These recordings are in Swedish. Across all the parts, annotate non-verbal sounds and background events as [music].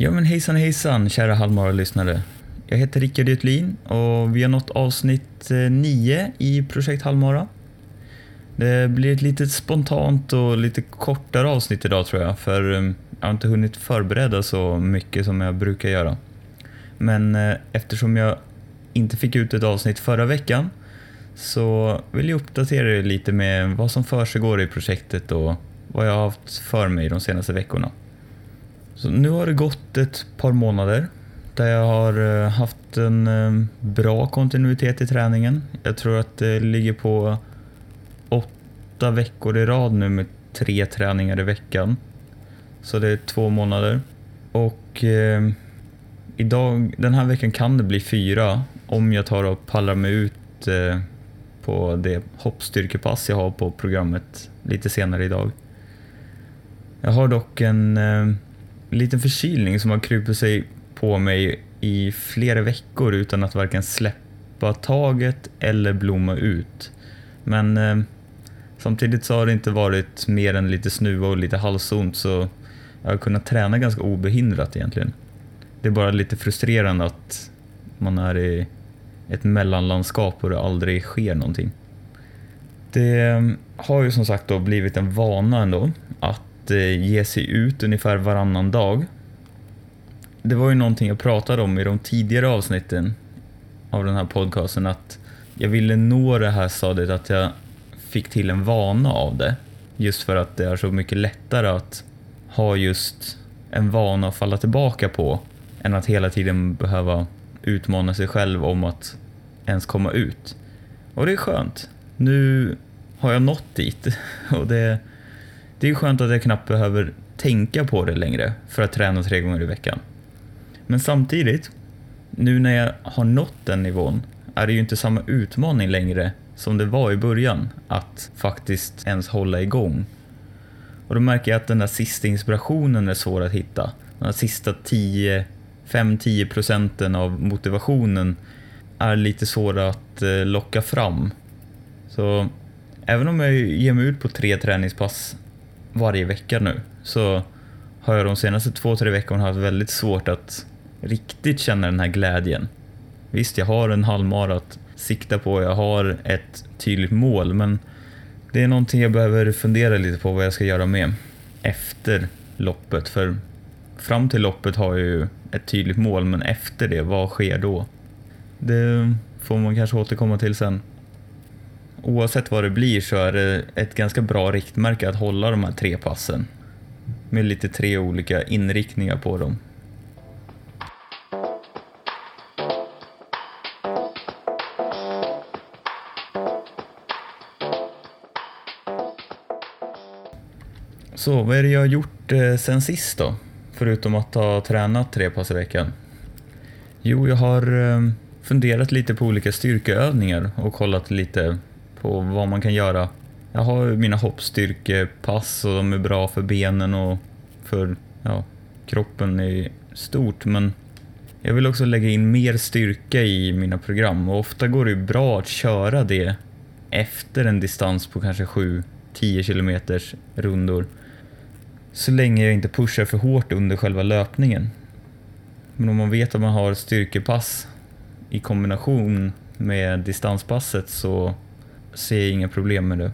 Ja men hejsan hejsan kära Halvmara-lyssnare. Jag heter Rickard Jutlin och vi har nått avsnitt eh, 9 i Projekt Halvmara. Det blir ett lite spontant och lite kortare avsnitt idag tror jag för eh, jag har inte hunnit förbereda så mycket som jag brukar göra. Men eh, eftersom jag inte fick ut ett avsnitt förra veckan så vill jag uppdatera er lite med vad som försiggår i projektet och vad jag har haft för mig de senaste veckorna. Så nu har det gått ett par månader där jag har eh, haft en eh, bra kontinuitet i träningen. Jag tror att det ligger på åtta veckor i rad nu med tre träningar i veckan. Så det är två månader. Och eh, idag, den här veckan kan det bli fyra om jag tar och pallar mig ut eh, på det hoppstyrkepass jag har på programmet lite senare idag. Jag har dock en eh, liten förkylning som har krupit sig på mig i flera veckor utan att varken släppa taget eller blomma ut. Men eh, samtidigt så har det inte varit mer än lite snuva och lite halsont så jag har kunnat träna ganska obehindrat egentligen. Det är bara lite frustrerande att man är i ett mellanlandskap och det aldrig sker någonting. Det eh, har ju som sagt då blivit en vana ändå att att eh, ge sig ut ungefär varannan dag. Det var ju någonting jag pratade om i de tidigare avsnitten av den här podcasten att jag ville nå det här stadiet att jag fick till en vana av det. Just för att det är så mycket lättare att ha just en vana att falla tillbaka på än att hela tiden behöva utmana sig själv om att ens komma ut. Och det är skönt. Nu har jag nått dit [laughs] och det, det är skönt att jag knappt behöver tänka på det längre för att träna tre gånger i veckan. Men samtidigt, nu när jag har nått den nivån är det ju inte samma utmaning längre som det var i början att faktiskt ens hålla igång. Och då märker jag att den där sista inspirationen är svår att hitta. De sista 5-10 procenten av motivationen är lite svåra att eh, locka fram. Så även om jag ger mig ut på tre träningspass varje vecka nu så har jag de senaste två, tre veckorna haft väldigt svårt att riktigt känna den här glädjen. Visst, jag har en halvmara att sikta på, jag har ett tydligt mål, men det är någonting jag behöver fundera lite på vad jag ska göra med efter loppet. För fram till loppet har jag ju ett tydligt mål, men efter det, vad sker då? Det får man kanske återkomma till sen. Oavsett vad det blir så är det ett ganska bra riktmärke att hålla de här tre passen. Med lite tre olika inriktningar på dem. Så vad är det jag har gjort eh, sen sist då? Förutom att ha tränat tre pass i veckan. Jo, jag har eh, funderat lite på olika styrkeövningar och kollat lite på vad man kan göra. Jag har mina hoppstyrkepass och de är bra för benen och för ja, kroppen i stort men jag vill också lägga in mer styrka i mina program och ofta går det bra att köra det efter en distans på kanske 7-10 kilometers rundor. Så länge jag inte pushar för hårt under själva löpningen. Men om man vet att man har styrkepass i kombination med distanspasset så ser jag inga problem med det.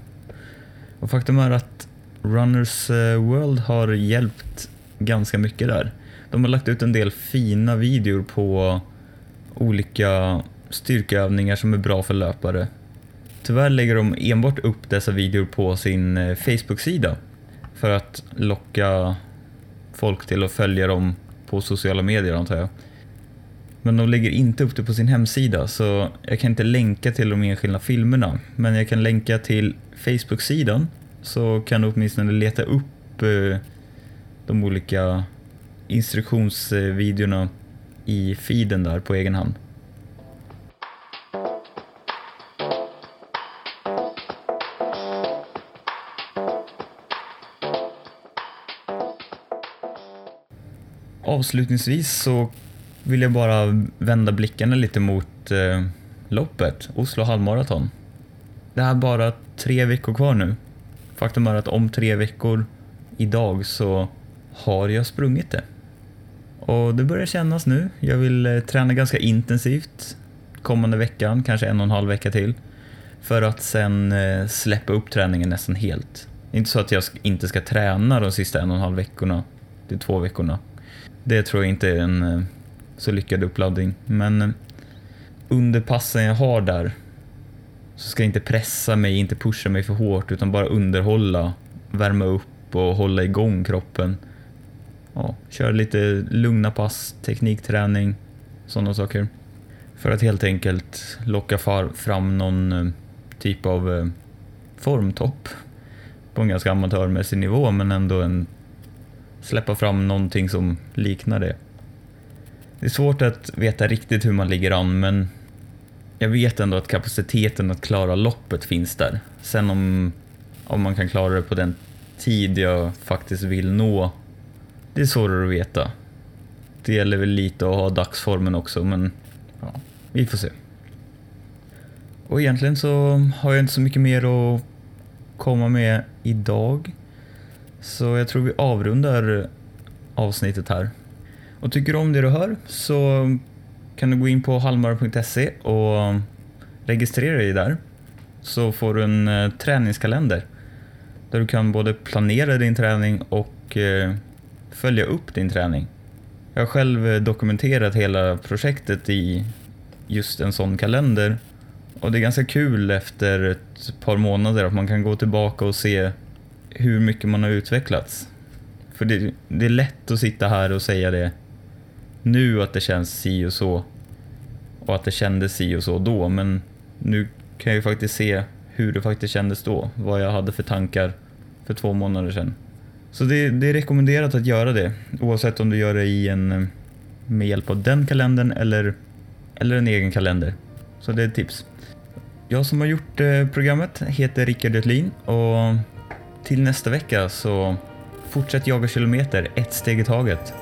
Och faktum är att Runners eh, World har hjälpt ganska mycket där. De har lagt ut en del fina videor på olika styrkeövningar som är bra för löpare. Tyvärr lägger de enbart upp dessa videor på sin eh, Facebook-sida för att locka folk till att följa dem på sociala medier antar jag. Men de lägger inte upp det på sin hemsida så jag kan inte länka till de enskilda filmerna. Men jag kan länka till Facebook-sidan så kan du åtminstone leta upp eh, de olika instruktionsvideorna i feeden där på egen hand. Avslutningsvis så vill jag bara vända blickarna lite mot eh, loppet, Oslo halvmaraton. Det är bara tre veckor kvar nu. Faktum är att om tre veckor idag så har jag sprungit det. Och det börjar kännas nu. Jag vill eh, träna ganska intensivt kommande veckan, kanske en och en halv vecka till. För att sen eh, släppa upp träningen nästan helt. Inte så att jag inte ska träna de sista en och en halv veckorna de två veckorna. Det tror jag inte är en eh, så lyckad uppladdning. Men eh, under passen jag har där så ska jag inte pressa mig, inte pusha mig för hårt utan bara underhålla, värma upp och hålla igång kroppen. Ja, köra lite lugna pass, teknikträning, sådana saker. För att helt enkelt locka fram någon eh, typ av eh, formtopp på en ganska amatörmässig nivå men ändå en släppa fram någonting som liknar det. Det är svårt att veta riktigt hur man ligger an men jag vet ändå att kapaciteten att klara loppet finns där. Sen om, om man kan klara det på den tid jag faktiskt vill nå, det är svårare att veta. Det gäller väl lite att ha dagsformen också, men ja, vi får se. Och egentligen så har jag inte så mycket mer att komma med idag. Så jag tror vi avrundar avsnittet här. Och tycker du om det du hör så kan du gå in på halmar.se och registrera dig där. Så får du en eh, träningskalender där du kan både planera din träning och eh, följa upp din träning. Jag har själv eh, dokumenterat hela projektet i just en sån kalender och det är ganska kul efter ett par månader att man kan gå tillbaka och se hur mycket man har utvecklats. För det, det är lätt att sitta här och säga det nu att det känns si och så och att det kändes si och så då, men nu kan jag ju faktiskt se hur det faktiskt kändes då, vad jag hade för tankar för två månader sedan. Så det, det är rekommenderat att göra det, oavsett om du gör det i en, eh, med hjälp av den kalendern eller, eller en egen kalender. Så det är ett tips. Jag som har gjort eh, programmet heter Rickard Götlin och till nästa vecka så fortsätt jaga kilometer ett steg i taget.